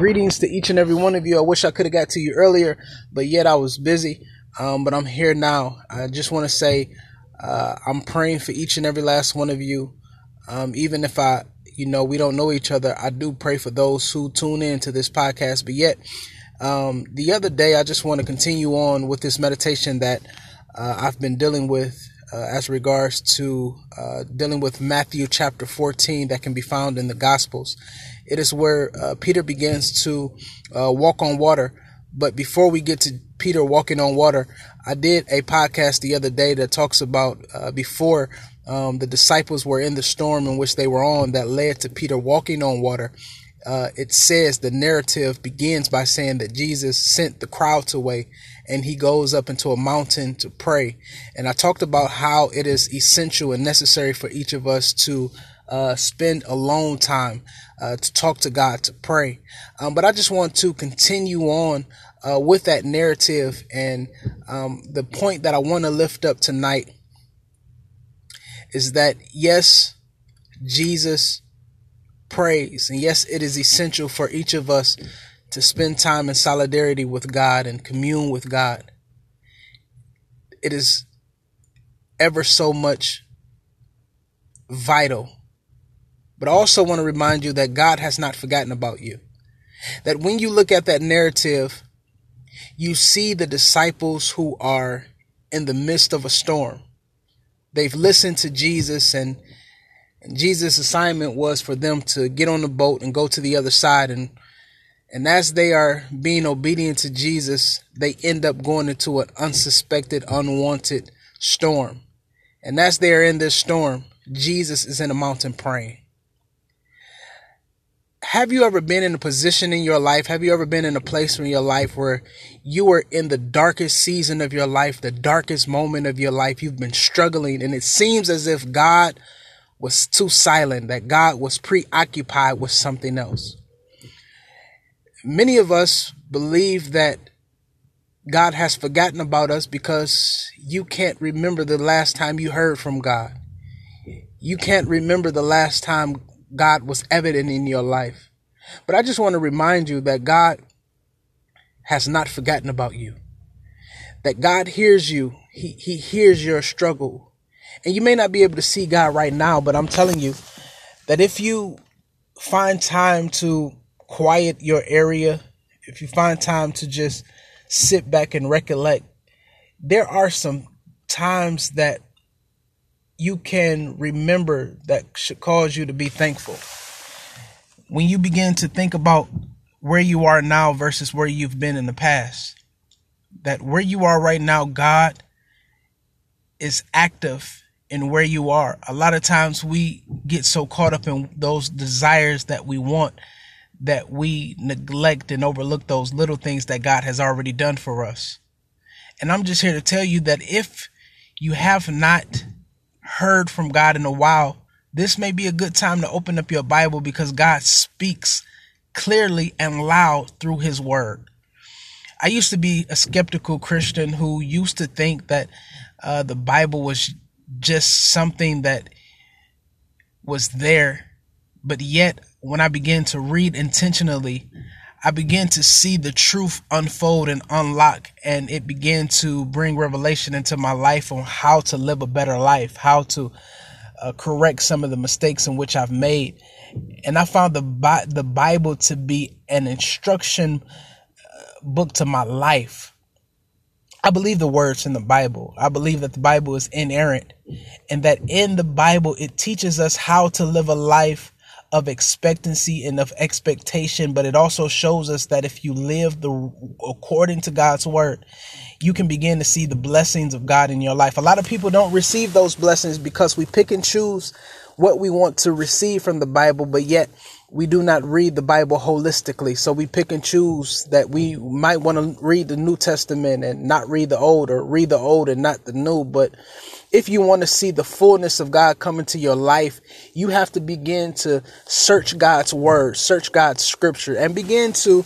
greetings to each and every one of you. I wish I could have got to you earlier, but yet I was busy. Um, but I'm here now. I just want to say uh, I'm praying for each and every last one of you. Um, even if I, you know, we don't know each other, I do pray for those who tune in to this podcast. But yet, um, the other day, I just want to continue on with this meditation that uh, I've been dealing with uh, as regards to uh, dealing with Matthew chapter 14 that can be found in the Gospels. It is where uh, Peter begins to uh, walk on water. But before we get to Peter walking on water, I did a podcast the other day that talks about uh, before um, the disciples were in the storm in which they were on that led to Peter walking on water. Uh, it says the narrative begins by saying that Jesus sent the crowds away and he goes up into a mountain to pray. And I talked about how it is essential and necessary for each of us to uh, spend alone time uh, to talk to God, to pray. Um, but I just want to continue on uh, with that narrative. And um, the point that I want to lift up tonight is that, yes, Jesus prays. And yes, it is essential for each of us to spend time in solidarity with God and commune with God. It is ever so much vital. But I also want to remind you that God has not forgotten about you. That when you look at that narrative, you see the disciples who are in the midst of a storm. They've listened to Jesus and Jesus' assignment was for them to get on the boat and go to the other side and and as they are being obedient to Jesus, they end up going into an unsuspected, unwanted storm. And as they are in this storm, Jesus is in a mountain praying. Have you ever been in a position in your life? Have you ever been in a place in your life where you were in the darkest season of your life, the darkest moment of your life? You've been struggling and it seems as if God was too silent, that God was preoccupied with something else many of us believe that God has forgotten about us because you can't remember the last time you heard from God. You can't remember the last time God was evident in your life. But I just want to remind you that God has not forgotten about you. That God hears you. He, he hears your struggle. And you may not be able to see God right now, but I'm telling you that if you find time to quiet your area, if you find time to just sit back and recollect, there are some times that you can remember that should cause you to be thankful. When you begin to think about where you are now versus where you've been in the past, that where you are right now, God is active in where you are. A lot of times we get so caught up in those desires that we want that we neglect and overlook those little things that God has already done for us. And I'm just here to tell you that if you have not heard from God in a while, this may be a good time to open up your Bible because God speaks clearly and loud through his word. I used to be a skeptical Christian who used to think that uh, the Bible was just something that was there, but yet when I began to read intentionally, I began to see the truth unfold and unlock, and it began to bring revelation into my life on how to live a better life, how to uh, correct some of the mistakes in which I've made. And I found the the Bible to be an instruction book to my life. I believe the words in the Bible. I believe that the Bible is inerrant and that in the Bible it teaches us how to live a life of expectancy and of expectation, but it also shows us that if you live the according to God's word, you can begin to see the blessings of God in your life. A lot of people don't receive those blessings because we pick and choose what we want to receive from the Bible, but yet we do not read the Bible holistically. So we pick and choose that we might want to read the New Testament and not read the Old or read the Old and not the New, but if you want to see the fullness of God come into your life, you have to begin to search God's word, search God's scripture, and begin to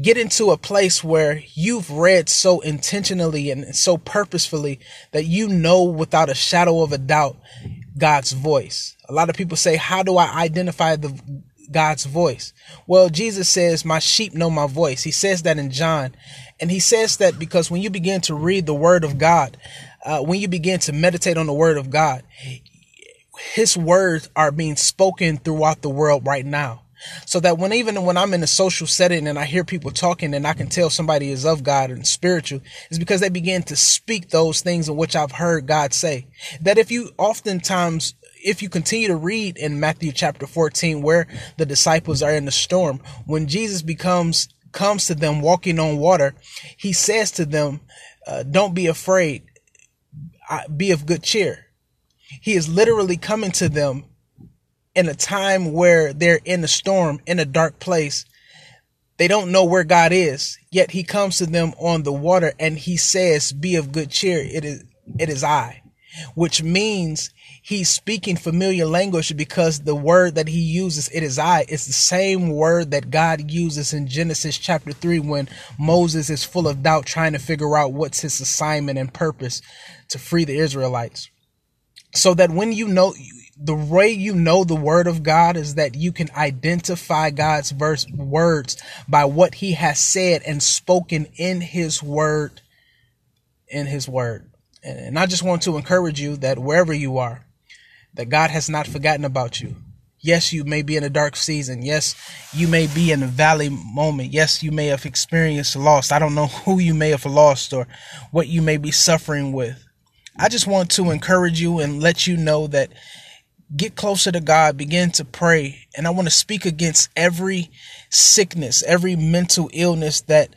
get into a place where you've read so intentionally and so purposefully that you know without a shadow of a doubt God's voice. A lot of people say, How do I identify the God's voice. Well, Jesus says, My sheep know my voice. He says that in John. And he says that because when you begin to read the word of God, uh, when you begin to meditate on the word of God, his words are being spoken throughout the world right now. So that when even when I'm in a social setting and I hear people talking and I can tell somebody is of God and spiritual, is because they begin to speak those things in which I've heard God say. That if you oftentimes if you continue to read in Matthew chapter 14 where the disciples are in the storm, when Jesus becomes comes to them walking on water, he says to them, uh, don't be afraid. Be of good cheer. He is literally coming to them in a time where they're in a storm, in a dark place. They don't know where God is, yet he comes to them on the water and he says, be of good cheer. It is, it is I, which means he's speaking familiar language because the word that he uses, it is I, it's the same word that God uses in Genesis chapter three when Moses is full of doubt trying to figure out what's his assignment and purpose to free the Israelites. So that when you know, the way you know the word of God is that you can identify God's verse words by what he has said and spoken in his word in his word. And I just want to encourage you that wherever you are, that God has not forgotten about you. Yes, you may be in a dark season. Yes, you may be in a valley moment. Yes, you may have experienced loss. I don't know who you may have lost or what you may be suffering with. I just want to encourage you and let you know that get closer to God, begin to pray. And I want to speak against every sickness, every mental illness that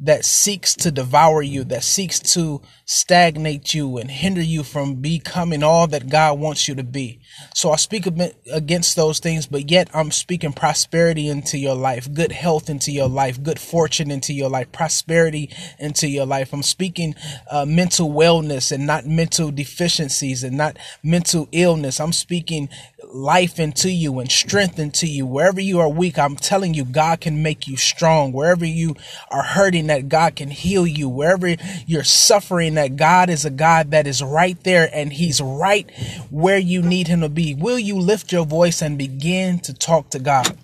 that seeks to devour you, that seeks to stagnate you and hinder you from becoming all that God wants you to be. So I speak against those things, but yet I'm speaking prosperity into your life, good health into your life, good fortune into your life, prosperity into your life. I'm speaking uh, mental wellness and not mental deficiencies and not mental illness. I'm speaking life into you and strength into you. Wherever you are weak, I'm telling you, God can make you strong. Wherever you are hurting, that God can heal you. Wherever you're suffering, that God is a God that is right there and He's right where you need Him to be. Will you lift your voice and begin to talk to God?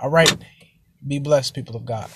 All right. Be blessed, people of God.